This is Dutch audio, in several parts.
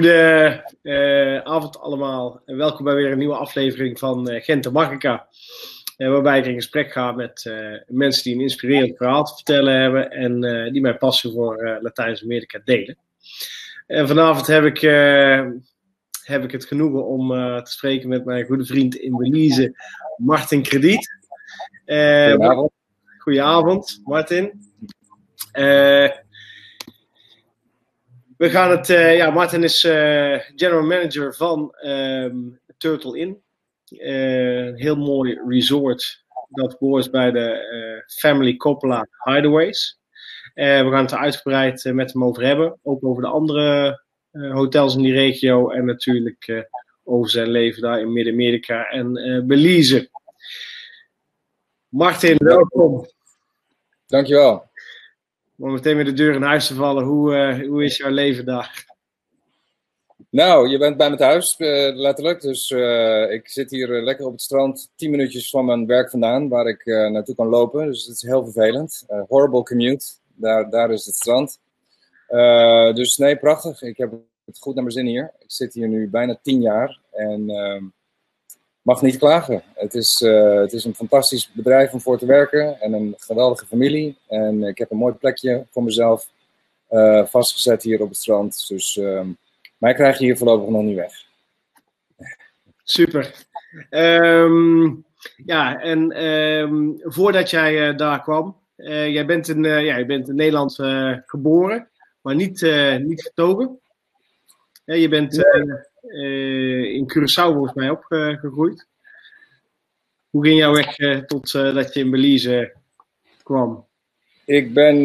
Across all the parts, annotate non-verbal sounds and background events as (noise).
Goedenavond uh, allemaal en welkom bij weer een nieuwe aflevering van uh, Gent de Magica. Uh, waarbij ik in gesprek ga met mensen die een inspirerend verhaal te vertellen hebben en die mijn passie voor Latijns-Amerika delen. En vanavond heb ik, heb ik het genoegen om te spreken met mijn goede vriend in Belize, Martin Krediet. Goedenavond. Goedenavond, Martin. We gaan het, uh, ja, Martin is uh, general manager van um, Turtle Inn. Een heel mooi resort dat behoort bij de Family Coppola Hideaways. we gaan het er uitgebreid met hem over hebben. Ook over de andere hotels in die regio en natuurlijk over zijn leven daar in Midden-Amerika en Belize. Martin, welkom. Dankjewel om meteen weer de deur in huis te vallen. Hoe, uh, hoe is jouw leven daar? Nou, je bent bij mijn thuis, uh, letterlijk. Dus uh, ik zit hier lekker op het strand, 10 minuutjes van mijn werk vandaan, waar ik naartoe kan lopen. Dus het is heel vervelend. horrible commute, daar, daar is het strand. dus nee, prachtig. Ik heb het goed naar mijn zin hier. Ik zit hier nu bijna 10 jaar en ehm, mag niet klagen. Het is, uh, het is een fantastisch bedrijf om voor te werken en een geweldige familie. En ik heb een mooi plekje voor mezelf uh, vastgezet hier op het strand. Dus uh, mij krijg je hier voorlopig nog niet weg. Super. Um, ja, en um, voordat jij uh, daar kwam, jij bent in, ja, jij bent in Nederland geboren, maar niet, niet getogen. je bent in Curaçao volgens mij opgegroeid. Hoe ging jouw weg uh, tot uh, dat je in Belize kwam? Ik ben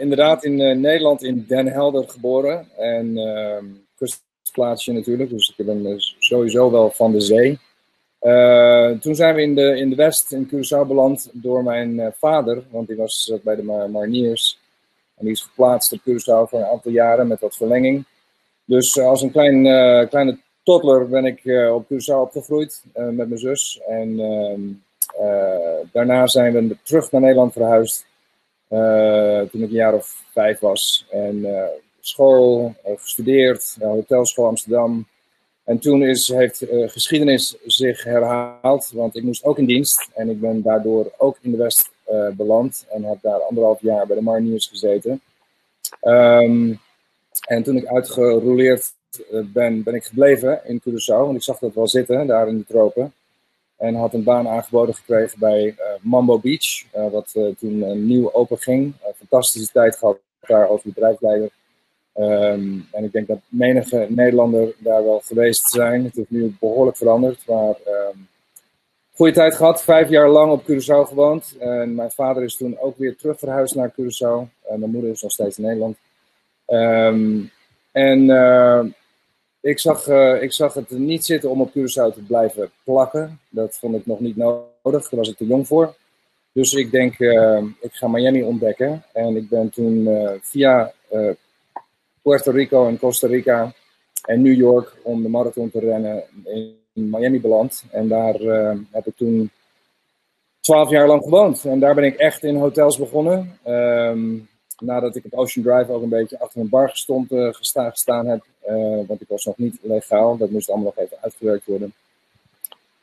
inderdaad in Nederland in Den Helder geboren. En ehm, kustplaatsje natuurlijk, dus ik ben sowieso wel van de zee. toen zijn we in de, in de West, in Curaçao, beland door mijn vader, want die was bij de Mariniers. En die is geplaatst op Curaçao voor een aantal jaren met wat verlenging. Dus eh, als een klein, uh, kleine toddler ben ik uh, op Curaçao opgegroeid met mijn zus. En ehm, daarna zijn we terug naar Nederland verhuisd toen ik een jaar of vijf was. En school, gestudeerd, hotelschool Amsterdam. En toen is, heeft geschiedenis zich herhaald, want ik moest ook in dienst. En ik ben daardoor ook in de West beland en heb daar anderhalf jaar bij de Mariniers gezeten. Um, en toen ik uitgerouleerd eh, ben, ben ik gebleven in Curaçao. Want ik zag dat wel zitten, daar in de tropen. En had een baan aangeboden gekregen bij uh, Mambo Beach. Uh, wat uh, toen nieuw open ging. fantastische tijd gehad daar als bedrijfsleider. Um, en ik denk dat menige Nederlander daar wel geweest zijn. Het is nu behoorlijk veranderd. Maar um, goede tijd gehad. Vijf jaar lang op Curaçao gewoond. En mijn vader is toen ook weer terug verhuisd naar Curaçao. En mijn moeder is nog steeds in Nederland. Um, en uh, ik, zag, uh, ik zag het niet zitten om op Curaçao te blijven plakken. Dat vond ik nog niet nodig, daar was ik te jong voor. Dus ik denk, uh, ik ga Miami ontdekken. En ik ben toen via Puerto Rico en Costa Rica en New York om de marathon te rennen in Miami beland. En daar heb ik toen twaalf jaar lang gewoond. En daar ben ik echt in hotels begonnen. Um, nadat ik op Ocean Drive ook een beetje achter een bar uh, gestaan, heb. Uh, want ik was nog niet legaal. Dat moest allemaal nog even uitgewerkt worden.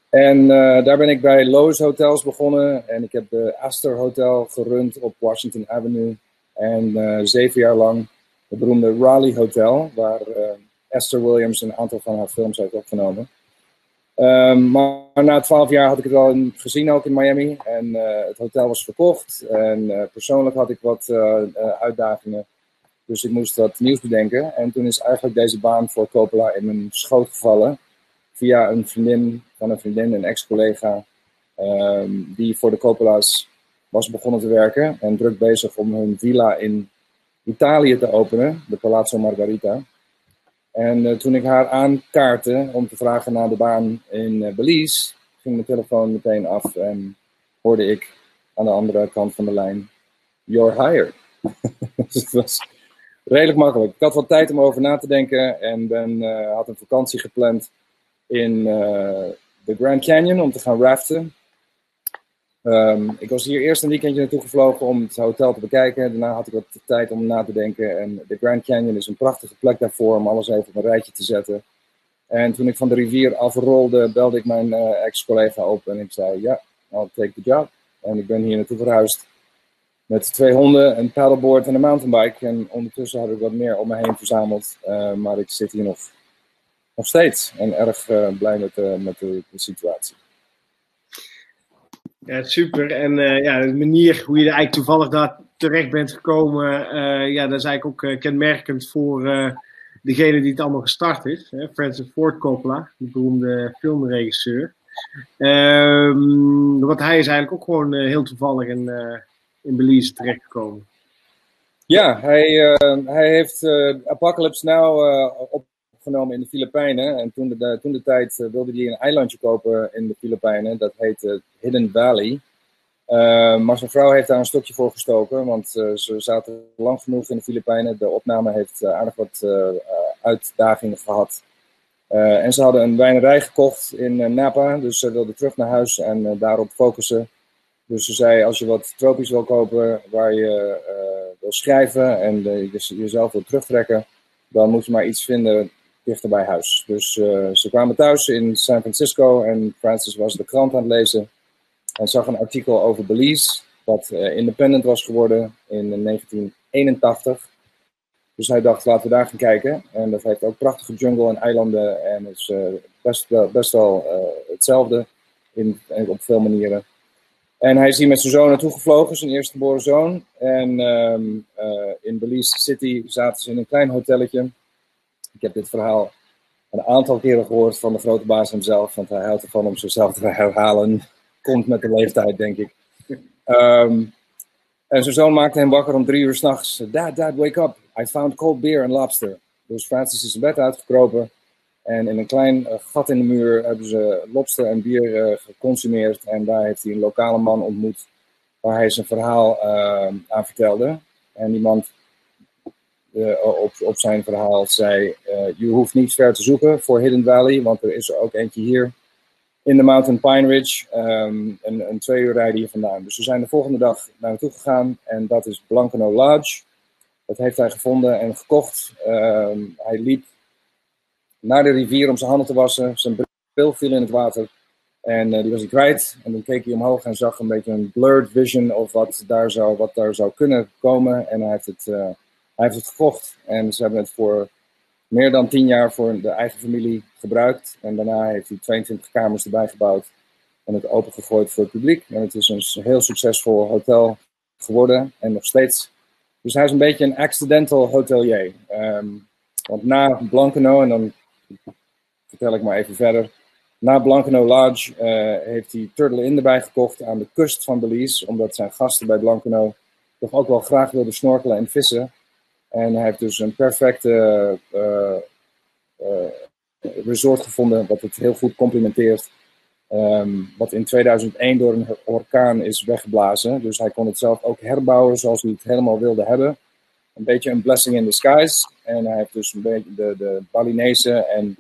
En uh, daar ben ik bij Lowe's Hotels begonnen. En ik heb de Astor Hotel gerund op Washington Avenue. En zeven jaar lang het beroemde Raleigh Hotel, waar Esther Williams een aantal van haar films heeft opgenomen. Um, maar na twaalf jaar had ik het al gezien ook in Miami. En uh, het hotel was verkocht. En uh, persoonlijk had ik wat uh, uitdagingen. Dus ik moest wat nieuws bedenken. En toen is eigenlijk deze baan voor Coppola in mijn schoot gevallen. Via een vriendin van een vriendin, een ex-collega. Um, die voor de Coppola's was begonnen te werken. En druk bezig om hun villa in Italië te openen. De Palazzo Margarita. En uh, toen ik haar aankaartte om te vragen naar de baan in uh, Belize, ging mijn telefoon meteen af en hoorde ik aan de andere kant van de lijn: You're hired. (laughs) dus het was redelijk makkelijk. Ik had wat tijd om over na te denken en ben, uh, had een vakantie gepland in de Grand Canyon om te gaan raften. Ehm, ik was hier eerst een weekendje naartoe gevlogen om het hotel te bekijken. Daarna had ik wat tijd om na te denken. En de Grand Canyon is een prachtige plek daarvoor om alles even op een rijtje te zetten. En toen ik van de rivier afrolde, belde ik mijn uh, ex-collega op en ik zei: Ja, I'll take the job. En ik ben hier naartoe verhuisd met twee honden, een paddleboard en een mountainbike. En ondertussen had ik wat meer om me heen verzameld. Uh, maar ik zit hier nog, nog steeds en erg uh, blij met, met de situatie. Ja, super. En uh, ja, de manier hoe je er eigenlijk toevallig daar terecht bent gekomen, uh, ja, dat is eigenlijk ook uh, kenmerkend voor degene die het allemaal gestart is. Hè? Francis Ford Coppola, de beroemde filmregisseur. Um, want hij is eigenlijk ook gewoon heel toevallig in, in Belize terechtgekomen. Ja, hij, hij heeft Apocalypse Now op opgenomen in de Filipijnen. En toen de, toen de tijd uh, wilde hij een eilandje kopen in de Filipijnen. Dat heette Hidden Valley. Uh, maar zijn vrouw heeft daar een stokje voor gestoken. Want ze zaten lang genoeg in de Filipijnen. De opname heeft aardig wat uitdagingen gehad. en ze hadden een wijnerij gekocht in Napa. Dus ze wilden terug naar huis en daarop focussen. Dus ze zei, als je wat tropisch wil kopen, waar je wil schrijven en jezelf wil terugtrekken, dan moet je maar iets vinden dichter bij huis. Dus uh, ze kwamen thuis in San Francisco en Francis was de krant aan het lezen en zag een artikel over Belize, wat uh, independent was geworden in 1981. Dus hij dacht, laten we daar gaan kijken. En dat heeft ook prachtige jungle en eilanden en is uh, best, wel, best wel hetzelfde in, op veel manieren. En hij is hier met zijn zoon naartoe gevlogen, zijn eerste geboren zoon. En um, in Belize City zaten ze in een klein hotelletje. Ik heb dit verhaal een aantal keren gehoord van de grote baas hemzelf, want hij houdt ervan om zichzelf te herhalen. Komt met de leeftijd, denk ik. Um, en zijn zoon maakte hem wakker om drie uur s'nachts. Dad, dad, wake up. I found cold beer and lobster. Dus Francis is zijn bed uitgekropen. En in een klein uh, gat in de muur hebben ze lobster en bier uh, geconsumeerd. En daar heeft hij een lokale man ontmoet waar hij zijn verhaal uh, aan vertelde. En die man uh, op, op zijn verhaal zei: uh, Je hoeft niet ver te zoeken voor Hidden Valley, want er is er ook eentje hier in de Mountain Pine Ridge, um, een, twee uur rijden hier vandaan. Dus we zijn de volgende dag naar naartoe gegaan en dat is Blancano Lodge. Dat heeft hij gevonden en gekocht. Um, hij liep naar de rivier om zijn handen te wassen. Zijn bril viel in het water. En uh, die was hij kwijt. En dan keek hij omhoog en zag een beetje een blurred vision of wat daar zou, wat daar zou kunnen komen. En hij heeft het hij heeft het gekocht en ze hebben het voor meer dan tien jaar voor de eigen familie gebruikt. En daarna heeft hij 22 kamers erbij gebouwd en het opengegooid voor het publiek. En het is een heel succesvol hotel geworden en nog steeds. Dus hij is een beetje een accidental hotelier. Um, want na Blancano, en dan vertel ik maar even verder. Na Blancano Lodge uh, heeft hij Turtle Inn erbij gekocht aan de kust van Belize. Omdat zijn gasten bij Blancano toch ook wel graag wilden snorkelen en vissen. En hij heeft dus een perfecte uh, uh, resort gevonden, wat het heel goed complementeert. Um, wat in 2001 door een orkaan is weggeblazen. Dus hij kon het zelf ook herbouwen zoals hij het helemaal wilde hebben. Een beetje een blessing in disguise. En hij heeft dus een beetje de, de Balinese en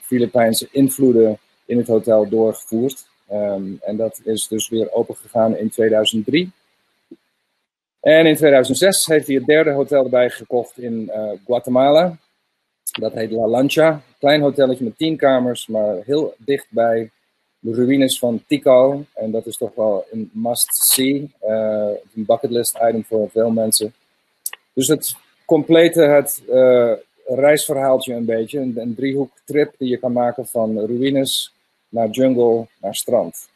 Filipijnse invloeden in het hotel doorgevoerd. Um, en dat is dus weer opengegaan in 2003. En in 2006 heeft hij het derde hotel erbij gekocht in uh, Guatemala. Dat heet La Lancha. Klein hotelletje met tien kamers, maar heel dicht bij de ruïnes van Tikal. En dat is toch wel een must-see. Uh, een bucketlist item voor veel mensen. Dus het complete het uh, reisverhaaltje een beetje. Een, driehoek trip die je kan maken van ruïnes naar jungle naar strand.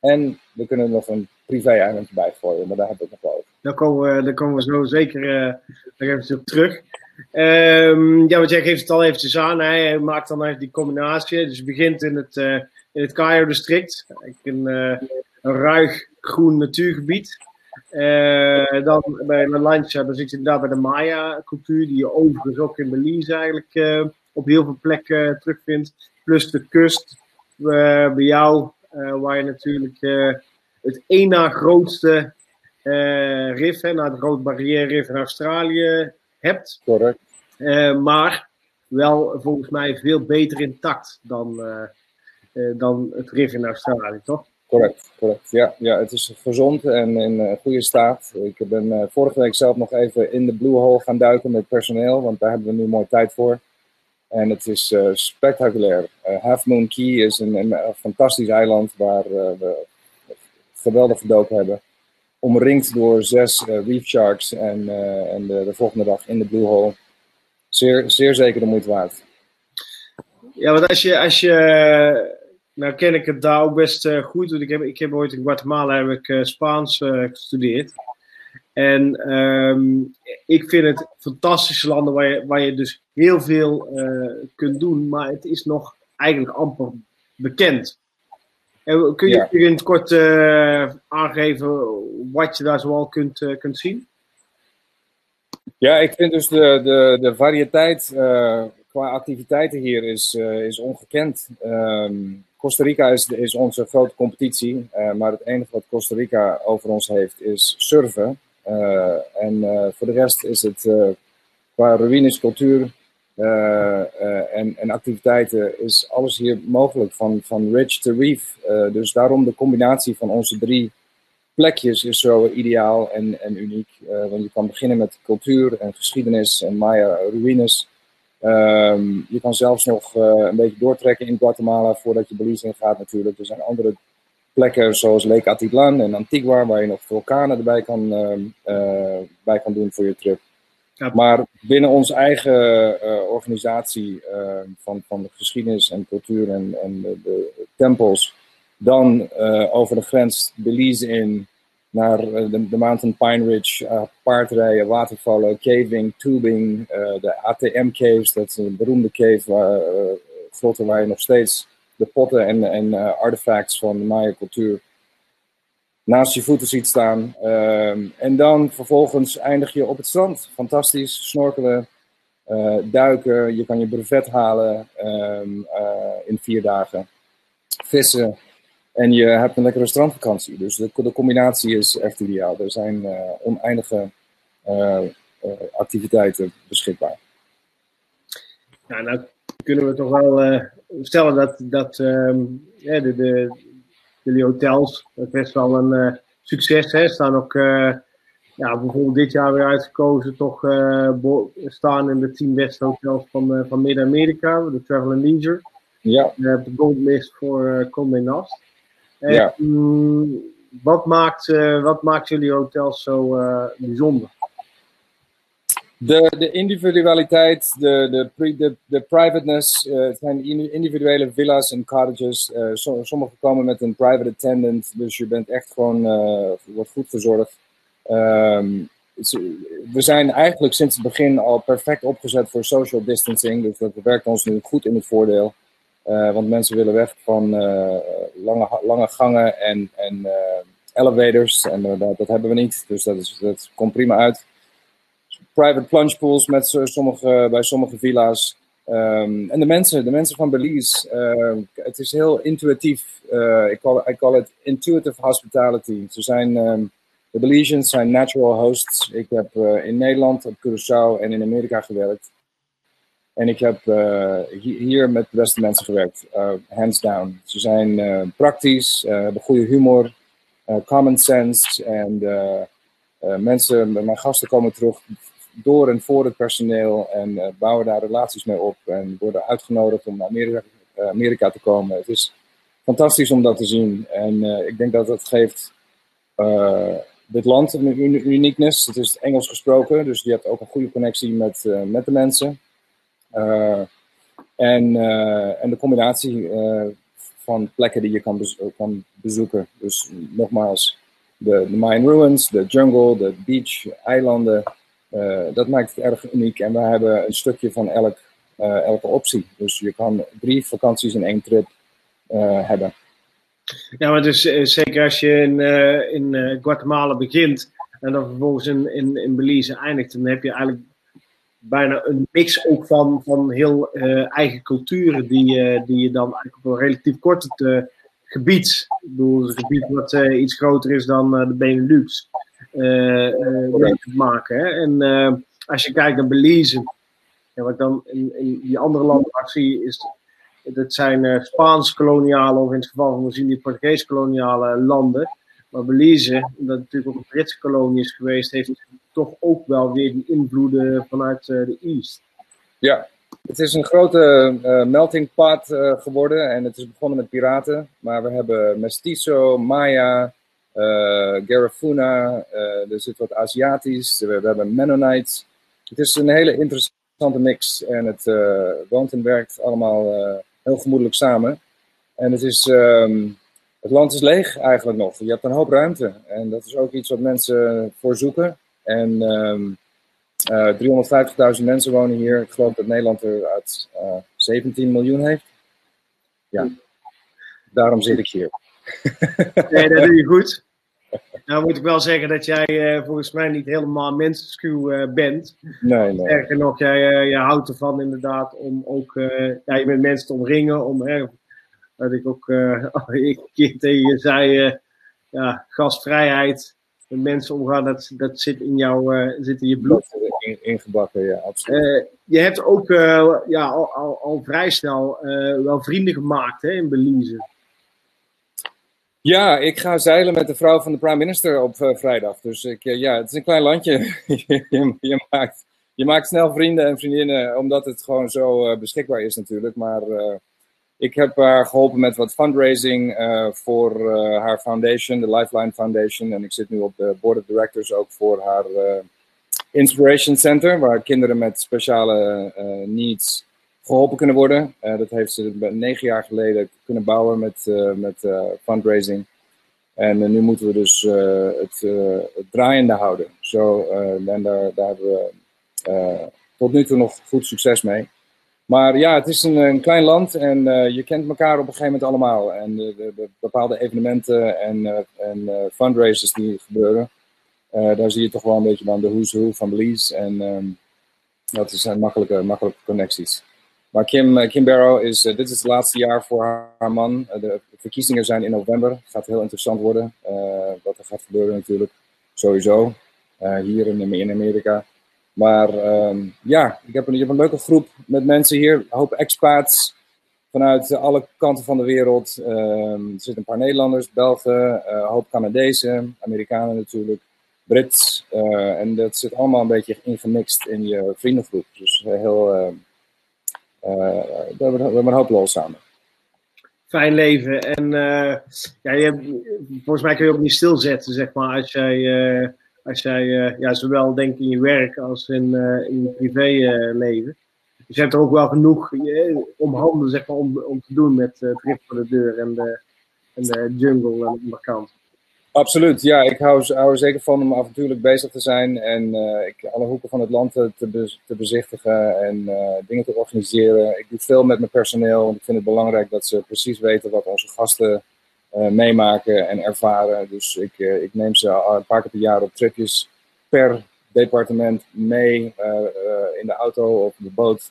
En we kunnen nog een privé-eilandje bij gooien, maar daar we het nog over. Daar komen we, daar komen we zo zeker nog even op terug. Um, ja, want jij geeft het al eventjes aan. Hij maakt dan even die combinatie. Dus het begint in het, uh, het Cayo-district. Een, uh, een ruig groen natuurgebied. Dan bij La Lancha, dan zit je inderdaad bij de Maya-cultuur, die je overigens ook in Belize eigenlijk op heel veel plekken terugvindt. Plus de kust bij jou, waar je natuurlijk het één na grootste uh, rif, hè, naar de Grote Barrière Rif in Australië hebt. Correct. Uh, maar wel volgens mij veel beter intact dan, uh, dan het rif in Australië, toch? Correct, correct. Ja, ja, het is gezond en in goede staat. Ik ben vorige week zelf nog even in de Blue Hole gaan duiken met personeel, want daar hebben we nu mooi tijd voor. En het is spectaculair. Half Moon Key is een, een, fantastisch eiland waar we geweldig gedoken hebben. Omringd door zes reef sharks en, en de, de volgende dag in de Blue Hole. Zeer, zeer zeker de moeite waard. Ja, want als je, als je nou ken ik het daar ook best uh, goed. Want ik heb, ik heb ooit in Guatemala heb ik, Spaans gestudeerd. En um, ik vind het fantastische landen waar je, waar je dus heel veel kunt doen. Maar het is nog eigenlijk amper bekend. En kun je ja. in het kort aangeven wat je daar zoal kunt, kunt zien? Ja, ik vind dus de, de, de variëteit qua activiteiten hier is, is ongekend. Um, Costa Rica is, is onze grote competitie, maar het enige wat Costa Rica over ons heeft is surfen. En voor de rest is het qua ruïnes, cultuur en, en, activiteiten is alles hier mogelijk, van, van rich to reef. dus daarom de combinatie van onze drie plekjes is zo ideaal en, en uniek. want je kan beginnen met cultuur en geschiedenis en Maya ruïnes. Um, je kan zelfs nog een beetje doortrekken in Guatemala voordat je Belize in gaat natuurlijk. Er zijn andere plekken zoals Lake Atitlan en Antigua waar je nog vulkanen erbij kan, uh, bij kan doen voor je trip. Maar binnen onze eigen uh, organisatie van, van de geschiedenis en cultuur en, en de, tempels, dan over de grens Belize in naar eh, de, Mountain Pine Ridge, paardrijden, watervallen, caving, tubing, de ATM caves, dat is een beroemde cave, waar, uh, waar je nog steeds de potten en, en artefacts van de Maya cultuur naast je voeten ziet staan. Um, en dan vervolgens eindig je op het strand. Fantastisch, snorkelen, duiken, je kan je brevet halen um, in vier dagen. Vissen, en je hebt een lekkere strandvakantie. Dus de, combinatie is echt ideaal. Er zijn uh, oneindige activiteiten beschikbaar. Ja, nou kunnen we toch wel stellen dat, dat ja, de, de, jullie hotels best wel een succes hè, staan ook ja, bijvoorbeeld dit jaar weer uitgekozen, toch staan in de tien beste hotels van, van Midden-Amerika, de Travel and Leisure. Ja. de Gold List voor Condé Nast. Ja. Um, wat, maakt, uh, wat maakt jullie hotels zo uh, bijzonder? De, de individualiteit, de, de, de, de privateness. Uh, het zijn individuele villa's en cottages. So, sommige komen met een private attendant, dus je bent echt gewoon, wordt goed verzorgd. Um, we zijn eigenlijk sinds het begin al perfect opgezet voor social distancing, dus dat werkt ons nu goed in het voordeel. Uh, want mensen willen weg van uh, lange, lange gangen en, en uh, elevators. En dat, dat, hebben we niet. Dus dat, is, dat komt prima uit. Private plunge pools met sommige, bij sommige villa's. Um, en de mensen, de mensen van Belize. het is heel intuïtief. ik call, it intuitive hospitality. Ze zijn, um, de Belizeans zijn natural hosts. Ik heb in Nederland, op Curaçao en in Amerika gewerkt. En ik heb uh, hier met de beste mensen gewerkt, hands down. Ze zijn praktisch, hebben goede humor, common sense. En mensen, mijn gasten komen terug door en voor het personeel en bouwen daar relaties mee op. En worden uitgenodigd om naar Amerika, Amerika te komen. Het is fantastisch om dat te zien. En ik denk dat dat geeft dit land een uniqueness. Het is Engels gesproken, dus je hebt ook een goede connectie met, met de mensen. En, en de combinatie van plekken die je kan, kan bezoeken. Dus nogmaals, de, de Mayan Ruins, de jungle, de beach, eilanden. Dat maakt het erg uniek. En we hebben een stukje van elk, elke optie. Dus je kan drie vakanties in één trip hebben. Ja, maar dus zeker als je in, in Guatemala begint en dan vervolgens in, in, Belize eindigt, dan heb je eigenlijk bijna een mix ook van, van heel eigen culturen die, die je dan eigenlijk op een relatief korte gebied, ik bedoel, een gebied wat iets groter is dan de Benelux, te maken. Hè? En als je kijkt naar Belize, wat dan in, in die andere landen zie, is dat zijn Spaans-koloniale, of in het geval van Brazilië, Portugees-koloniale landen. Maar Belize, dat natuurlijk ook een Britse kolonie is geweest, heeft toch ook wel weer die invloeden vanuit de East. Ja, het is een grote uh, melting pot geworden en het is begonnen met piraten. Maar we hebben Mestizo, Maya, Garifuna, er zit wat Aziatisch, we, hebben Mennonites. Het is een hele interessante mix en het woont en werkt allemaal heel gemoedelijk samen. En het, is, um, het land is leeg eigenlijk nog. Je hebt een hoop ruimte en dat is ook iets wat mensen voor zoeken. En... Um, uh, eh, 350.000 mensen wonen hier. Ik geloof dat Nederland er uit uh, eh, 17 miljoen heeft. Ja, daarom zit ik hier. nee, dat doe je goed. Nou moet ik wel zeggen dat jij uh, volgens mij niet helemaal mensenschuw bent. Nee, nee. Sterker nog, jij je houdt ervan inderdaad om ook ja, je met mensen te omringen. Om, dat ik ook (laughs) een keer tegen je zei, ja, gastvrijheid met mensen omgaan, dat, dat zit in jouw uh, zit in je bloed. In, ingebakken, ja, absoluut. Uh, je hebt ook uh, ja, al, al, al, vrij snel wel vrienden gemaakt hè, in Belize. Ja, ik ga zeilen met de vrouw van de prime minister op vrijdag. Dus ik, ja, het is een klein landje. (laughs) je, maakt, je maakt snel vrienden en vriendinnen, omdat het gewoon zo beschikbaar is natuurlijk. Maar ik heb haar geholpen met wat fundraising voor haar foundation, de Lifeline Foundation. En ik zit nu op de board of directors ook voor haar Inspiration Center, waar kinderen met speciale needs geholpen kunnen worden. dat heeft ze negen jaar geleden kunnen bouwen met, met fundraising. En nu moeten we dus het, draaiende houden. Zo, en daar, daar hebben we tot nu toe nog goed succes mee. Maar ja, het is een, klein land en je kent elkaar op een gegeven moment allemaal. En de, de, de bepaalde evenementen en, en fundraisers die gebeuren, daar zie je toch wel een beetje dan de who's who van Belize. En um, dat zijn makkelijke, makkelijke connecties. Maar Kim, Kim Barrow is, dit is het laatste jaar voor haar, man. de verkiezingen zijn in november. Gaat heel interessant worden wat er gaat gebeuren natuurlijk. Sowieso, hier in, Amerika. Maar um, ja, ik heb een, je leuke groep met mensen hier. Een hoop expats vanuit alle kanten van de wereld. Um, er zitten een paar Nederlanders, Belgen, een hoop Canadezen, Amerikanen natuurlijk, Brits. En dat zit allemaal een beetje ingemixt in je vriendengroep. Dus heel, uh, we, hebben, we hebben een hoop lol samen fijn leven. En uh, ja, je volgens mij kun je ook niet stilzetten, zeg maar, als jij uh, als jij ja, zowel denkt in je werk als in, in je privéleven. dus je hebt er ook wel genoeg om handen zeg maar, om, om te doen met het grip voor de deur en de, en de jungle aan de kant. Absoluut, ja. Ik hou, hou er zeker van om avontuurlijk bezig te zijn en ik, alle hoeken van het land te, te bezichtigen en dingen te organiseren. Ik doe veel met mijn personeel, want ik vind het belangrijk dat ze precies weten wat onze gasten uh, meemaken en ervaren. Dus ik, ik neem ze een paar keer per jaar op tripjes per departement mee in de auto of de boot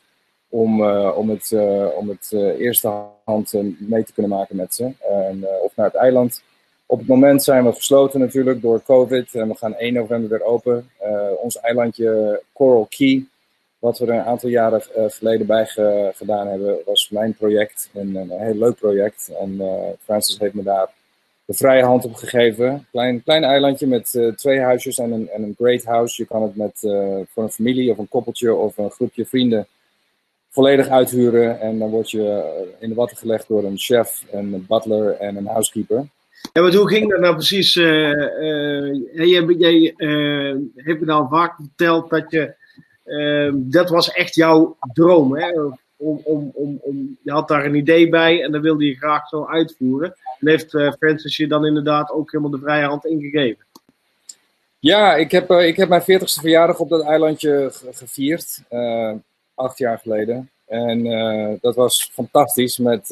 om, om het, om het eerste hand mee te kunnen maken met ze. En, of naar het eiland. Op het moment zijn we gesloten natuurlijk door COVID en we gaan 1 november weer open. ons eilandje Coral Key wat we er een aantal jaren uh, geleden bij ge, gedaan hebben, was mijn project. Een, een heel leuk project. En uh, Francis heeft me daar de vrije hand op gegeven. Klein, klein eilandje met twee huisjes en een, en een great house. Je kan het met, voor een familie of een koppeltje of een groepje vrienden volledig uithuren. En dan word je in de watten gelegd door een chef, een butler en een housekeeper. Hoe ging dat nou precies? jij jij hebt me al vaak verteld dat je Ehm, dat was echt jouw droom. Hè? Om, om, om, om, je had daar een idee bij en dat wilde je graag zo uitvoeren. En heeft uh, Francis je dan inderdaad ook helemaal de vrije hand ingegeven? Ja, ik heb, uh, ik heb mijn 40ste verjaardag op dat eilandje gevierd. Uh, acht jaar geleden. En dat was fantastisch met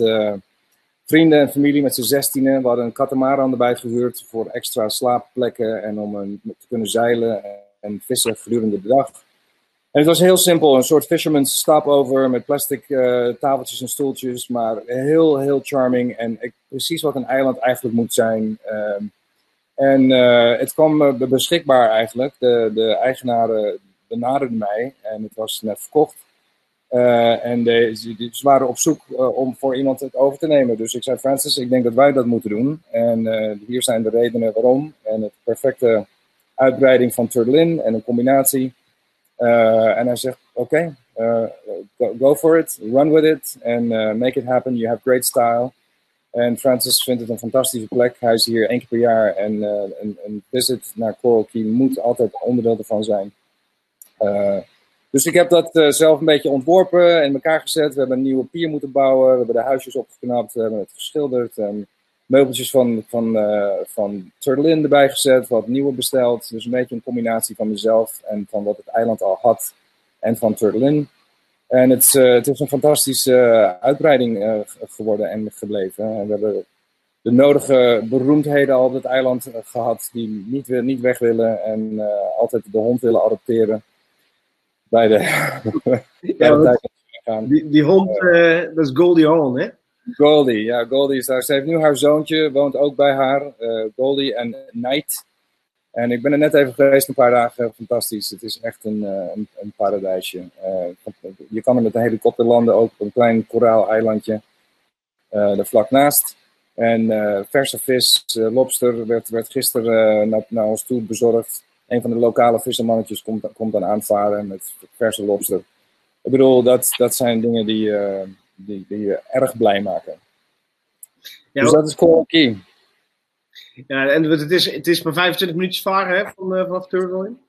vrienden en familie met z'n zestienen. We hadden een katamaran erbij gehuurd voor extra slaapplekken en om een, te kunnen zeilen en vissen gedurende de dag. En het was heel simpel, een soort fisherman's stopover met plastic uh, tafeltjes en stoeltjes, maar heel, heel charming en precies wat een eiland eigenlijk moet zijn. Uh, en uh, het kwam beschikbaar eigenlijk. De, de eigenaren benaderden mij en het was net verkocht. En de, ze, waren op zoek om voor iemand het over te nemen. Dus ik zei, Francis, ik denk dat wij dat moeten doen. En hier zijn de redenen waarom. En het perfecte uitbreiding van Turtlin en een combinatie. en hij zegt, oké, go, for it, run with it, and make it happen. You have great style. En Francis vindt het een fantastische plek. Hij is hier één keer per jaar en een, een, visit naar Coral Key moet altijd onderdeel ervan zijn. Uh, dus ik heb dat uh, zelf een beetje ontworpen en in elkaar gezet. We hebben een nieuwe pier moeten bouwen. We hebben de huisjes opgeknapt. We hebben het geschilderd. En meubeltjes van, van, van Turtlin erbij gezet. Wat nieuwe besteld. Dus een beetje een combinatie van mezelf en van wat het eiland al had. En van Turtlin. En het, uh, het is een fantastische uh, uitbreiding uh, geworden en gebleven. En we hebben de nodige beroemdheden al op het eiland gehad die niet, niet weg willen en altijd de hond willen adopteren. (laughs) Bij de, ja. Die, die hond, dat is Goldie Hawn, hè? Goldie, ja, Goldie is daar. Ze heeft nu haar zoontje, woont ook bij haar. Goldie en Night. En ik ben er net even geweest, een paar dagen. Fantastisch. Het is echt een, eh, een, een paradijsje. Uh, je kan er met een helikopter landen, ook op een klein koraaleilandje uh, er vlak naast. En verse vis, lobster, werd, werd gisteren naar, naar ons toe bezorgd. Een van de lokale vissermannetjes komt, komt dan aanvaren met verse lobster. Ik bedoel, dat, dat zijn dingen die, die, die je erg blij maken. Ja, dus dat is Coral Key. Ja, en het is, het is maar 25 minuutjes varen hè, van, uh, vanaf Turlin?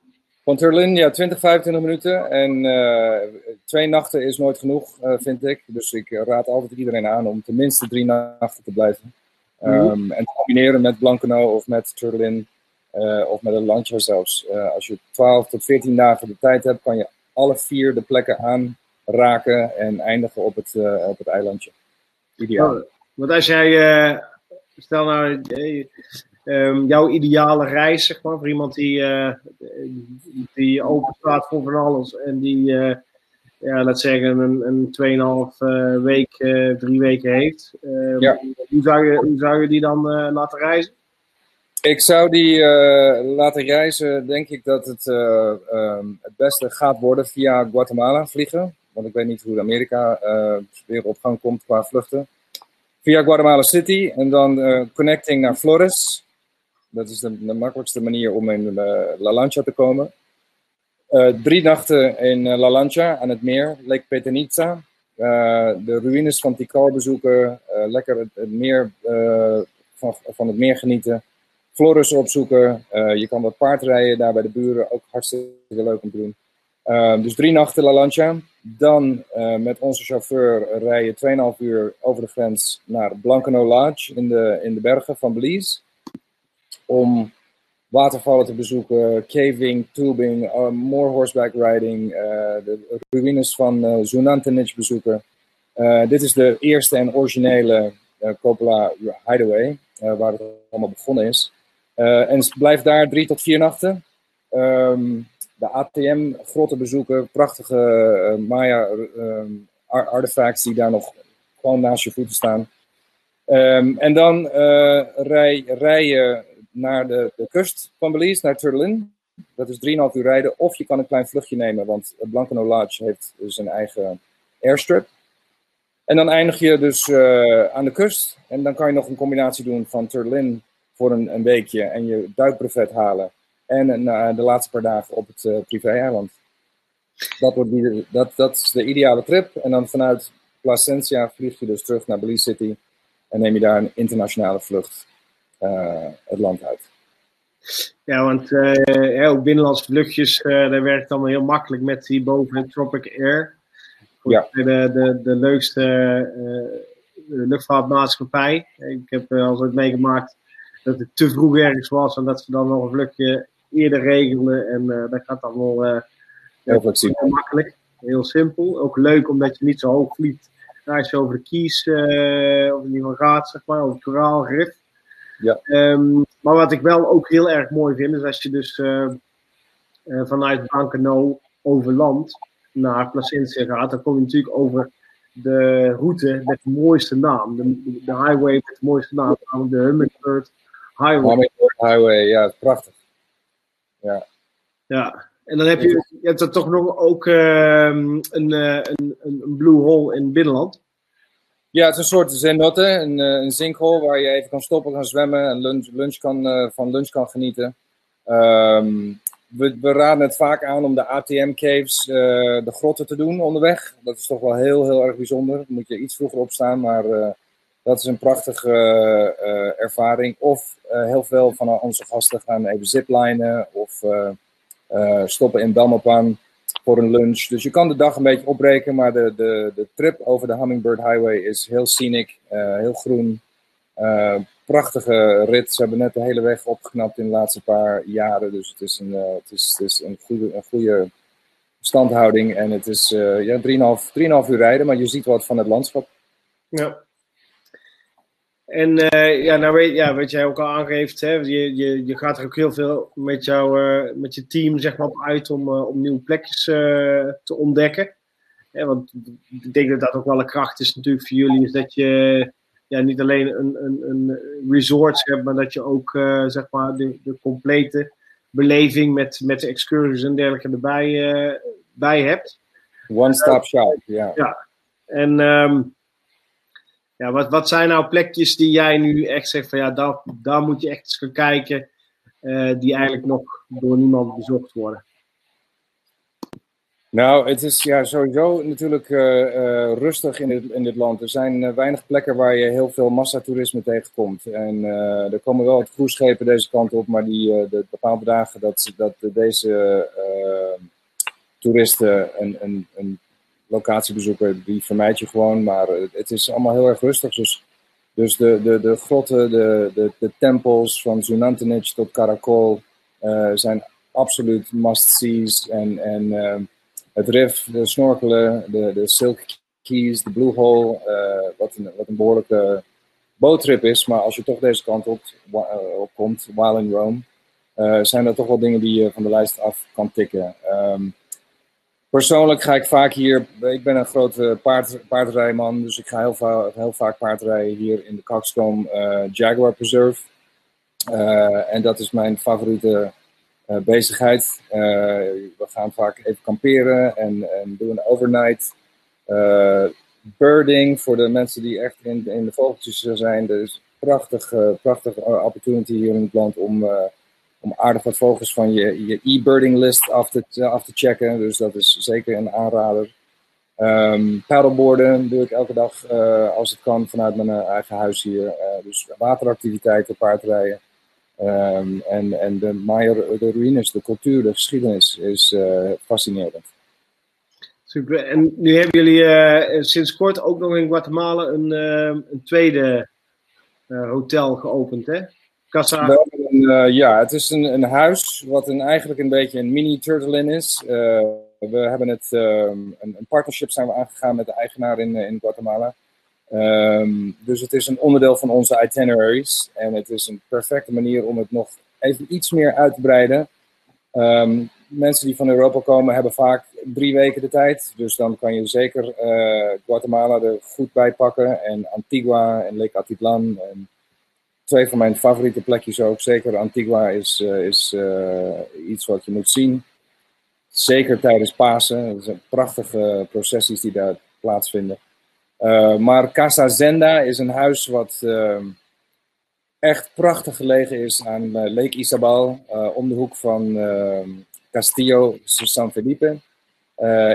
Van Turlin, ja, 20, 25 minuten. En uh, twee nachten is nooit genoeg, uh, vind ik. Dus ik raad altijd iedereen aan om tenminste drie nachten te blijven. Um, En te combineren met Blankeno of met Turlin of met een landje zelfs. als je 12 tot 14 dagen de tijd hebt, kan je alle vier de plekken aanraken en eindigen op het, op het eilandje. Ideaal. Oh, want als jij Stel nou, um, jouw ideale reis, zeg maar, voor iemand die, die open staat voor van alles en die, ja, laat zeggen, een, een 2,5 uh, week, drie weken heeft. Ja. hoe, zou je, hoe zou je die dan laten reizen? Ik zou die laten reizen, denk ik dat het um, het beste gaat worden via Guatemala vliegen. Want ik weet niet hoe Amerika weer op gang komt qua vluchten via Guatemala City en dan connecting naar Flores. Dat is de, de makkelijkste manier om in La Lancha te komen. Drie nachten in La Lancha aan het meer, Lake Petenitza. de ruïnes van Tikal bezoeken, lekker het, het meer, van, van het meer genieten. Flores opzoeken, je kan wat paardrijden daar bij de buren, ook hartstikke leuk om te doen. Uh, dus drie nachten La Lancha. Dan uh, met onze chauffeur rij je 2,5 uur over de grens naar Blancano Lodge in de, in de bergen van Belize. Om watervallen te bezoeken, caving, tubing, uh, more horseback riding, de ruïnes van Zunantenich bezoeken. dit is de eerste en originele Coppola Hideaway, waar het allemaal begonnen is. En blijf daar drie tot vier nachten. Um, de ATM-grotten bezoeken, prachtige uh, Maya-artefacts die daar nog gewoon naast je voeten staan. Um, en dan uh, rij, rij je naar de, de kust van Belize, naar Turlin. Dat is 3,5 uur rijden. Of je kan een klein vluchtje nemen, want Blancano Lodge heeft zijn eigen airstrip. En dan eindig je dus aan de kust. En dan kan je nog een combinatie doen van Turlin voor een, een weekje en je duikbrevet halen. En uh, de laatste paar dagen op het uh, privé-eiland. Dat, wordt die, dat, dat is de ideale trip. En dan vanuit Placentia vlieg je dus terug naar Belize City. En neem je daar een internationale vlucht uh, het land uit. Ja, want uh, ook binnenlandse vluchtjes, uh, dat werkt allemaal heel makkelijk met die boven Tropic Air. Ja. De, de, de leukste luchtvaartmaatschappij. Ik heb al ooit meegemaakt dat het te vroeg ergens was en dat ze dan nog een vluchtje eerder regelen. En uh, dat gaat dan wel uh, heel, heel makkelijk. Heel simpel. Ook leuk omdat je niet zo hoog vliegt. Als je over de kies, uh, of in ieder geval gaat, zeg maar, over het koraalrif. Ja. Um, maar wat ik wel ook heel erg mooi vind, is als je dus vanuit Bankeno over land naar Placentia gaat, dan kom je natuurlijk over de route met de mooiste naam. De, de highway met de mooiste naam, namelijk de Hummingbird Highway. Highway, ja, prachtig. Ja. Ja, En dan heb je, je hebt er toch nog ook ehm, een, uh, een, een blue hole in het binnenland. Ja, het is een soort zenotte, een, een zinkhol waar je even kan stoppen, kan zwemmen en lunch, lunch kan, van lunch kan genieten. Um, we, we, raden het vaak aan om de ATM-caves, de grotten te doen onderweg. Dat is toch wel heel, heel erg bijzonder. Dan moet je iets vroeger opstaan, maar dat is een prachtige uh, ervaring. Of heel veel van onze gasten gaan even ziplinen of stoppen in Belmopan voor een lunch. Dus je kan de dag een beetje opbreken, maar de, de, de trip over de Hummingbird Highway is heel scenic, heel groen prachtige rit. Ze hebben net de hele weg opgeknapt in de laatste paar jaren. Dus het is een, het is, het is een, goede, een goede standhouding. En het is uh, ja, 3,5 uur rijden, maar je ziet wat van het landschap. Ja. En uh, ja, nou weet, ja, wat jij ook al aangeeft, hè, je, je, je gaat er ook heel veel met, jou, met je team zeg maar, op uit om, om nieuwe plekjes te ontdekken. want ik denk dat dat ook wel een kracht is natuurlijk voor jullie, is dat je ja, niet alleen een, een, een resort hebt, maar dat je ook zeg maar de, de complete beleving met, met de excursies en dergelijke erbij bij hebt. One-stop shop, ja. Ja, en um, wat, wat zijn nou plekjes die jij nu echt zegt van ja, daar, daar moet je echt eens kijken, uh, die eigenlijk nog door niemand bezocht worden? Nou, het is ja, sowieso natuurlijk uh, uh, rustig in dit, in dit land. Er zijn weinig plekken waar je heel veel massatoerisme tegenkomt. En er komen wel wat cruiseschepen deze kant op, maar die de bepaalde dagen dat, dat deze toeristen een, een, een locatie bezoeken, die vermijd je gewoon. Maar het is allemaal heel erg rustig. Dus, dus de, de, de grotten, de, de, de tempels van Zunantanich tot Karakol zijn absoluut must-sees. En, en het rif, de snorkelen, de, de Silk Keys, de Blue Hole, uh, wat, een, wat een behoorlijke boottrip is. Maar als je toch deze kant op, komt, while in Rome, zijn er toch wel dingen die je van de lijst af kan tikken. Um, persoonlijk ga ik vaak hier, ik ben een grote paard, paardrijman, dus ik ga heel, heel vaak paardrijden hier in de Coxcomb Jaguar Preserve. en dat is mijn favoriete uh, bezigheid. We gaan vaak even kamperen en, en doen overnight. Birding voor de mensen die echt in, in de vogeltjes zijn. Dus prachtig, prachtig opportunity hier in het land om, om aardig wat vogels van je, e-birding list af te, af te checken. Dus dat is zeker een aanrader. Um, paddleboarden doe ik elke dag als het kan vanuit mijn eigen huis hier. dus wateractiviteiten, paardrijden. Um, en, en de Maya, de ruïnes, de cultuur, de geschiedenis is fascinerend. Super. En nu hebben jullie sinds kort ook nog in Guatemala een, een tweede hotel geopend, hè? Een, ja, het is een, een huis wat eigenlijk een beetje een mini Turtle Inn is. we hebben het, um, een, partnership zijn we aangegaan met de eigenaar in, in Guatemala. Um, dus het is een onderdeel van onze itineraries. En het is een perfecte manier om het nog even iets meer uit te breiden. Um, mensen die van Europa komen hebben vaak drie weken de tijd. Dus dan kan je zeker Guatemala er goed bij pakken. En Antigua en Lake Atitlan. En twee van mijn favoriete plekjes ook. Zeker Antigua is, uh, is uh, iets wat je moet zien. Zeker tijdens Pasen. Het zijn prachtige processies die daar plaatsvinden. Uh, maar Casa Zenda is een huis wat echt prachtig gelegen is aan Lake Isabel, om de hoek van Castillo San Felipe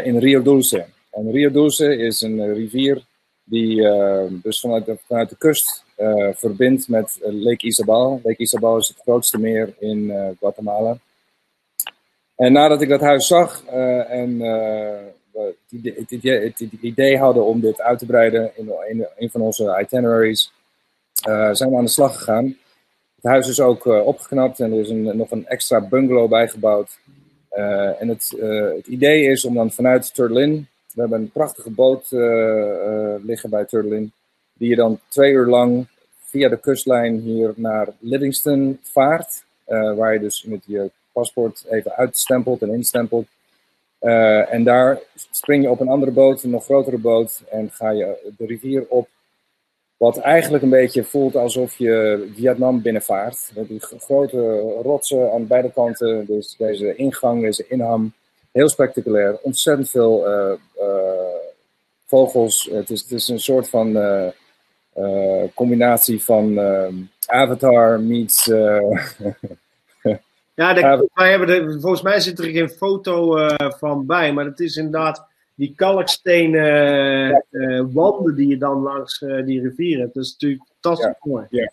in Rio Dulce. En Rio Dulce is een rivier die dus vanuit de, vanuit de kust verbindt met Lake Isabel. Lake Isabel is het grootste meer in Guatemala. En nadat ik dat huis zag en het idee, idee hadden om dit uit te breiden in een van onze itineraries, zijn we aan de slag gegaan. Het huis is ook opgeknapt en er is een, nog een extra bungalow bijgebouwd. En het, het, idee is om dan vanuit Turtlin, we hebben een prachtige boot liggen bij Turtlin, die je dan twee uur lang via de kustlijn hier naar Livingston vaart. waar je dus met je paspoort even uitstempelt en instempelt. Uh, en daar spring je op een andere boot, een nog grotere boot, en ga je de rivier op. Wat eigenlijk een beetje voelt alsof je Vietnam binnenvaart. Met die grote rotsen aan beide kanten. Dus deze ingang, deze inham. Heel spectaculair. Ontzettend veel uh, vogels. Het is, het is een soort van combinatie van Avatar meets. (laughs) ja, de, wij hebben de, volgens mij zit er geen foto van bij. Maar het is inderdaad die kalkstenen wanden die je dan langs die rivier hebt. Dat is natuurlijk fantastisch ja. mooi. Ja.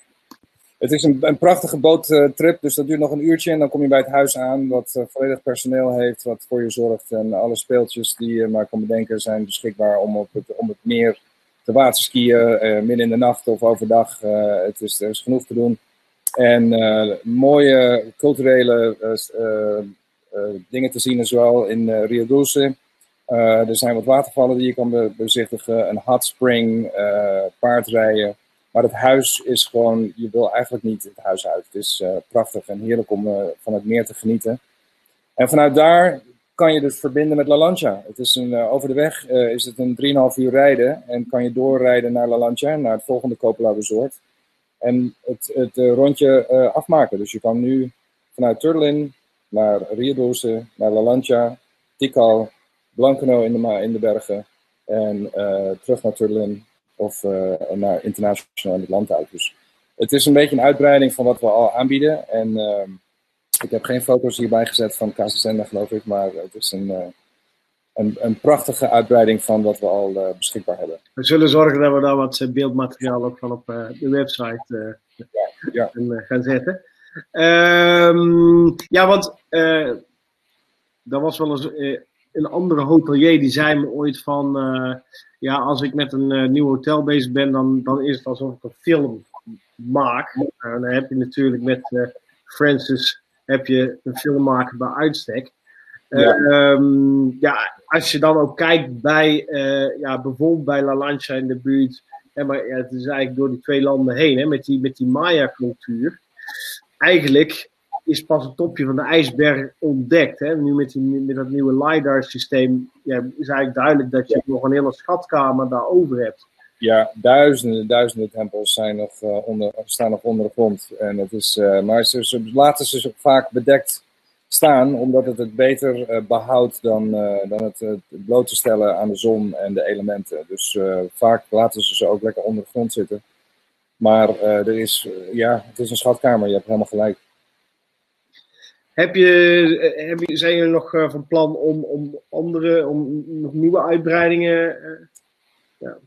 Het is een, een prachtige boottrip, dus dat duurt nog een uurtje en dan kom je bij het huis aan, wat uh, volledig personeel heeft, wat voor je zorgt. En alle speeltjes die je maar kan bedenken zijn beschikbaar om op het, om het meer te waterskiën, midden in de nacht of overdag. het is, er is genoeg te doen. En mooie culturele dingen te zien, zowel in Rio Dulce er zijn wat watervallen die je kan bezichtigen, een hot spring, paardrijden. Maar het huis is gewoon, je wil eigenlijk niet het huis uit. Het is prachtig en heerlijk om van het meer te genieten. En vanuit daar kan je dus verbinden met La Lancha. Het is een, over de weg is het een 3,5 uur rijden en kan je doorrijden naar La Lancha, naar het volgende Coppola Resort. En het, het rondje afmaken. Dus je kan nu vanuit Turlin naar Rio naar La Lancha, Tikal, Blankeno in de, in de bergen en terug naar Turlin of naar internationaal in het land uit. Dus het is een beetje een uitbreiding van wat we al aanbieden. En uh, ik heb geen foto's hierbij gezet van Casasenda, geloof ik, maar het is een, uh, een, een, prachtige uitbreiding van wat we al beschikbaar hebben. We zullen zorgen dat we daar wat beeldmateriaal ook van op de website ja, ja. gaan zetten. Um, ja, want dat was wel eens een andere hotelier die zei me ooit van, uh, ja, als ik met een uh, nieuw hotel bezig ben, dan, dan is het alsof ik een film maak. Uh, dan heb je natuurlijk met Francis heb je een filmmaker bij uitstek. Ja. Um, ja, als je dan ook kijkt bij, ja, bijvoorbeeld bij La Lancha in de buurt, hè, maar ja, het is eigenlijk door die twee landen heen, hè, met die, met die Maya-cultuur. Eigenlijk is pas het topje van de ijsberg ontdekt. Hè? Nu met, die, met dat nieuwe LiDAR-systeem ja, is eigenlijk duidelijk dat je nog een hele schatkamer daarover hebt. Ja, duizenden, duizenden tempels zijn uh, onder, staan nog onder de grond. En het is, uh, maar ze, laten ze vaak bedekt staan, omdat het het beter uh, behoudt dan, dan het, het bloot te stellen aan de zon en de elementen. Dus vaak laten ze ze ook lekker onder de grond zitten. Maar er is, ja, het is een schatkamer, je hebt helemaal gelijk. Heb je, eh, heb je, zijn jullie nog eh, van plan om, om andere, om nog nieuwe uitbreidingen? Ja,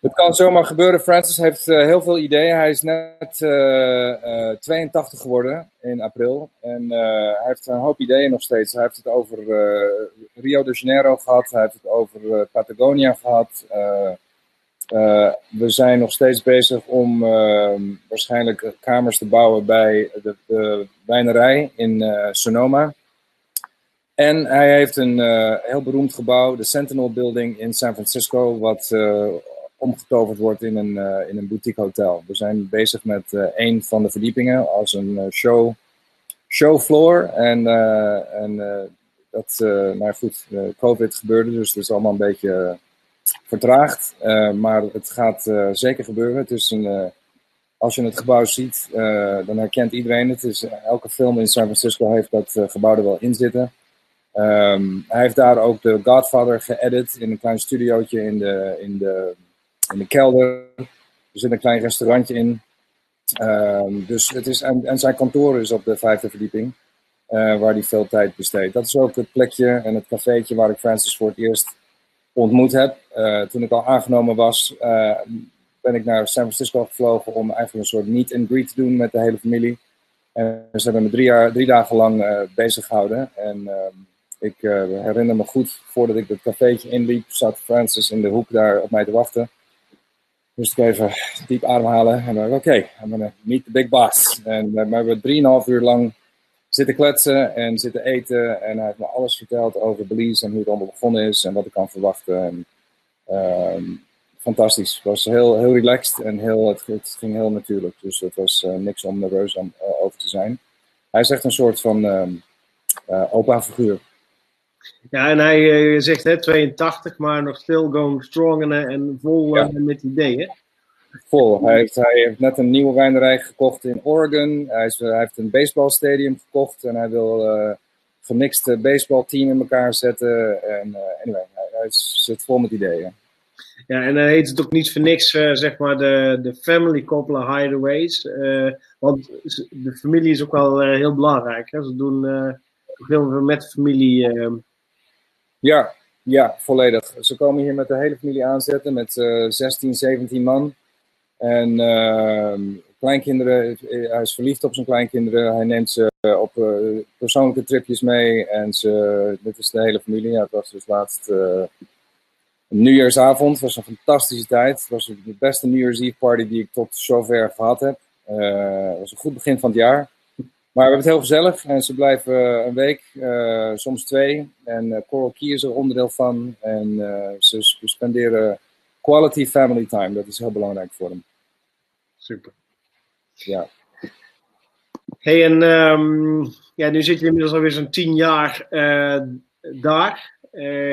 Het kan zomaar gebeuren. Francis heeft uh, heel veel ideeën. Hij is net uh, 82 geworden in april. En hij heeft een hoop ideeën nog steeds. Hij heeft het over Rio de Janeiro gehad. Hij heeft het over Patagonia gehad. We zijn nog steeds bezig om uh, waarschijnlijk kamers te bouwen bij de, de wijnerij in Sonoma. En hij heeft een heel beroemd gebouw, de Sentinel Building in San Francisco, wat omgetoverd wordt in een, in een boutique hotel. We zijn bezig met een van de verdiepingen als een show, showfloor. En, en dat, nou goed, COVID gebeurde, dus het is allemaal een beetje vertraagd. Uh, maar het gaat uh, zeker gebeuren. Het is een, uh, als je het gebouw ziet, dan herkent iedereen het. Elke film in San Francisco heeft dat gebouw er wel in zitten. Um, hij heeft daar ook de Godfather geëdit in een klein studiootje in de, in de, in de kelder. Er zit een klein restaurantje in. Um, dus het is, en, zijn kantoor is op de vijfde verdieping, waar hij veel tijd besteedt. Dat is ook het plekje en het cafeetje waar ik Francis voor het eerst ontmoet heb. Uh, toen ik al aangenomen was, uh, ben ik naar San Francisco gevlogen om eigenlijk een soort meet and greet te doen met de hele familie. En ze hebben me drie, drie dagen lang bezig gehouden. En ik herinner me goed, voordat ik het cafeetje inliep, zat Francis in de hoek daar op mij te wachten. Moest ik even diep ademhalen en dacht oké, okay, I'm gonna meet the big boss. En we hebben drieënhalf uur lang zitten kletsen en zitten eten. En hij heeft me alles verteld over Belize en hoe het allemaal begonnen is en wat ik kan verwachten. En, uh, fantastisch. Het was heel, heel relaxed en heel, het, ging heel natuurlijk. Dus het was uh, niks om nerveus om, uh, over te zijn. Hij is echt een soort van uh, opa figuur. Ja, en hij zegt hè, 82, maar nog still going strong en, en vol ja. met ideeën. vol. Hij heeft, hij heeft net een nieuwe wijnrij gekocht in Oregon. Hij, is, hij heeft een baseballstadium gekocht en hij wil uh, gemixte baseballteam in elkaar zetten. En uh, anyway, hij, hij, zit vol met ideeën. Ja, en dan heet het ook niet voor niks, uh, zeg maar, de, de family couple hideaways. want de familie is ook wel heel belangrijk. Hè? Ze doen veel met de familie. Ehm. Ja, ja, volledig. Ze komen hier met de hele familie aanzetten, met uh, 16, 17 man. En uh, kleinkinderen, hij is verliefd op zijn kleinkinderen. Hij neemt ze op uh, persoonlijke tripjes mee. En ze, dit is de hele familie. Ja, het was dus laatst nieuwjaarsavond. Het was een fantastische tijd. Het was de beste New Year's Eve party die ik tot zover gehad heb. Het was een goed begin van het jaar. Maar we hebben het heel gezellig en ze blijven een week, uh, soms twee. En uh, Coral Key is er onderdeel van. En uh, ze spenderen quality family time. Dat is heel belangrijk voor hem. Super. Ja. Hey, en um, ja, nu zit je inmiddels alweer zo'n tien jaar daar.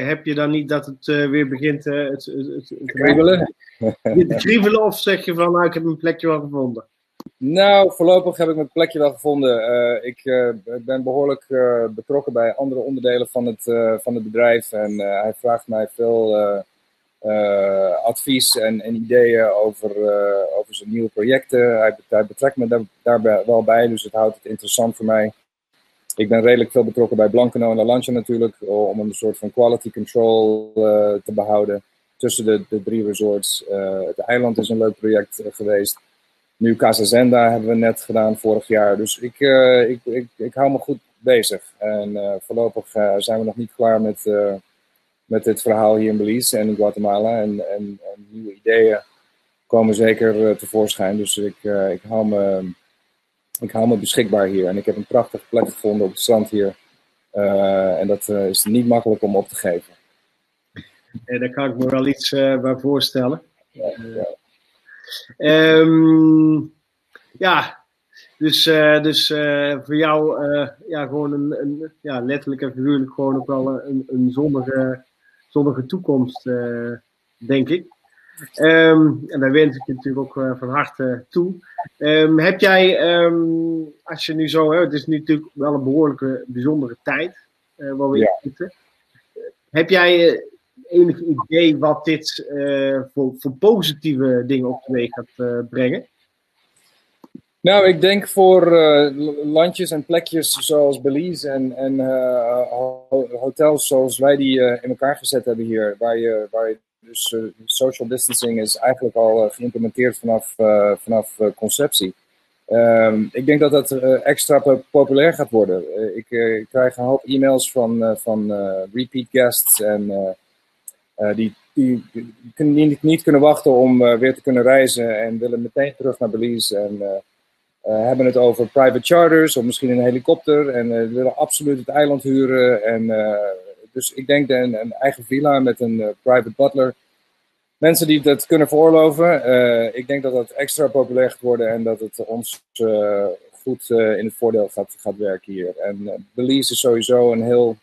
heb je dan niet dat het weer begint het, het, het, het kriebelen? te kriebelen? Of zeg je van, nou, ik heb een plekje wel gevonden? Nou, voorlopig heb ik mijn plekje wel gevonden. Uh, ik uh, ben behoorlijk uh, betrokken bij andere onderdelen van het, van het bedrijf. En hij vraagt mij veel advies en, en, ideeën over, over zijn nieuwe projecten. Hij, betrekt me daar, wel bij, dus het houdt het interessant voor mij. Ik ben redelijk veel betrokken bij Blankeno en La Lancha natuurlijk, om een soort van quality control te behouden tussen de, de drie resorts. het eiland is een leuk project geweest. Nu Casa Zenda hebben we net gedaan vorig jaar. Dus ik, uh, ik, ik, ik hou me goed bezig. En uh, voorlopig uh, zijn we nog niet klaar met, met dit verhaal hier in Belize en in Guatemala. En, en, en nieuwe ideeën komen zeker tevoorschijn. Dus ik, ik, hou me, ik hou me beschikbaar hier. En ik heb een prachtige plek gevonden op het strand hier. en dat is niet makkelijk om op te geven. En daar kan ik me wel iets bij voorstellen. Ja, ja. Um, ja, dus, uh, dus uh, voor jou uh, ja, gewoon een, een, ja, letterlijk en figuurlijk gewoon ook wel een, een zonnige, zonnige toekomst, denk ik. Um, en daar wens ik je natuurlijk ook van harte toe. Um, heb jij, als je nu zo, hè, het is nu natuurlijk wel een behoorlijke bijzondere tijd waar we ja. in zitten. Heb jij enig idee wat dit uh, voor, voor, positieve dingen op de weg gaat uh, brengen? Nou, ik denk voor uh, landjes en plekjes zoals Belize en, en hotels zoals wij die in elkaar gezet hebben hier, waar je, waar je dus social distancing is eigenlijk al geïmplementeerd vanaf, vanaf conceptie. Um, ik denk dat dat extra populair gaat worden. ik krijg een hoop e-mails van, van repeat guests en die, die, niet kunnen wachten om uh, weer te kunnen reizen en willen meteen terug naar Belize. En uh, hebben het over private charters of misschien een helikopter. En willen absoluut het eiland huren. En, dus ik denk een, een eigen villa met een private butler. Mensen die dat kunnen veroorloven. ik denk dat dat extra populair gaat worden en dat het ons goed in het voordeel gaat, gaat werken hier. En Belize is sowieso een heel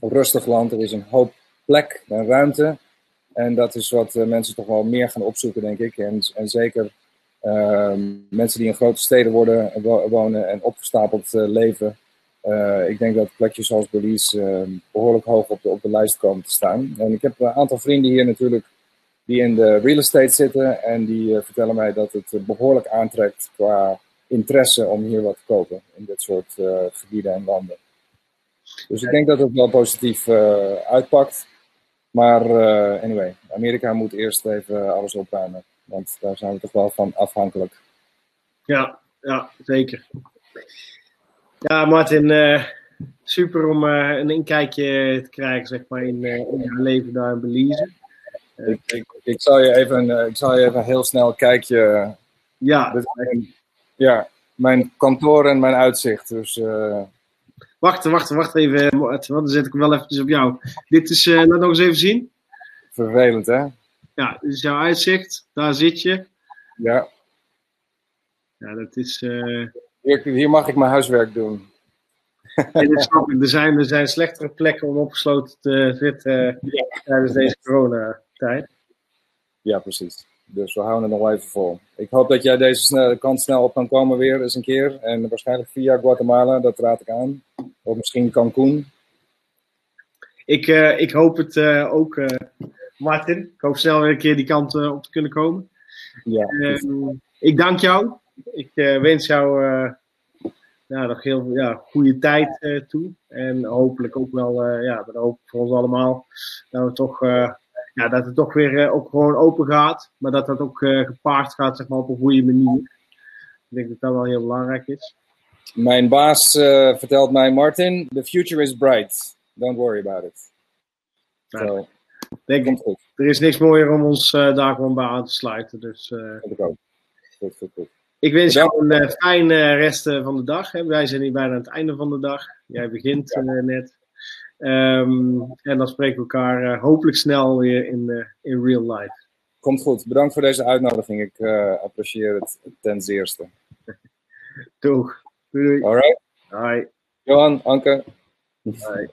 rustig land. Er is een hoop plek en ruimte. En dat is wat uh, mensen toch wel meer gaan opzoeken, denk ik. En, en zeker uh, mensen die in grote steden wonen en opgestapeld uh, leven. Eh, ik denk dat plekjes zoals Belize behoorlijk hoog op de, op de lijst komen te staan. En ik heb een aantal vrienden hier natuurlijk die in de real estate zitten. En die vertellen mij dat het behoorlijk aantrekt qua interesse om hier wat te kopen in dit soort gebieden en landen. Dus ik denk dat het wel positief uitpakt. Maar uh, anyway, Amerika moet eerst even alles opruimen. Want daar zijn we toch wel van afhankelijk. Ja, ja zeker. Ja, Martin, uh, super om uh, een inkijkje te krijgen zeg maar, in, in je leven daar in Belize. Ik, ik, ik, zal je even, ik zal je even heel snel een kijkje. Ja. Mijn, ja, mijn kantoor en mijn uitzicht. Dus Wacht, wacht, wacht even. Dan zet ik hem wel eventjes op jou. Dit is, uh, laat nog eens even zien. Vervelend, hè? Ja, dit is jouw uitzicht. Daar zit je. Ja. Ja, dat is... Uh... Hier, hier, mag ik mijn huiswerk doen. (laughs) Nee, dat snap ik. Er zijn, er zijn slechtere plekken om opgesloten te zitten ja. tijdens deze coronatijd. Ja, precies. Dus we houden het nog even vol. Ik hoop dat jij deze snel, kant snel op kan komen weer eens een keer. En waarschijnlijk via Guatemala, dat raad ik aan. Of misschien Cancun. Ik, uh, ik hoop het uh, ook, uh, Martin. Ik hoop snel weer een keer die kant op te kunnen komen. Ja, ehm, ik dank jou. Ik wens jou ja, nog heel ja, goede tijd toe. En hopelijk ook wel, ja, dat hoop voor ons allemaal, dat we toch ja, dat het toch weer ook gewoon open gaat. Maar dat dat ook gepaard gaat zeg maar, op een goede manier. Ik denk dat dat wel heel belangrijk is. Mijn baas uh, vertelt mij, Martin, the future is bright. Don't worry about it. So, denk goed. Er is niks mooier om ons uh, daar gewoon bij aan te sluiten. Dus, uh, ik ook. Goed, goed, goed. Ik wens jou een fijne rest van de dag. Hè. Wij zijn hier bijna aan het einde van de dag. Jij begint ja. net. Um, en dan spreken we elkaar hopelijk snel weer in, in real life. Komt goed. Bedankt voor deze uitnodiging. Ik apprecieer het ten zeerste. (laughs) Doeg. All right. All right. Go on, Anke. All right.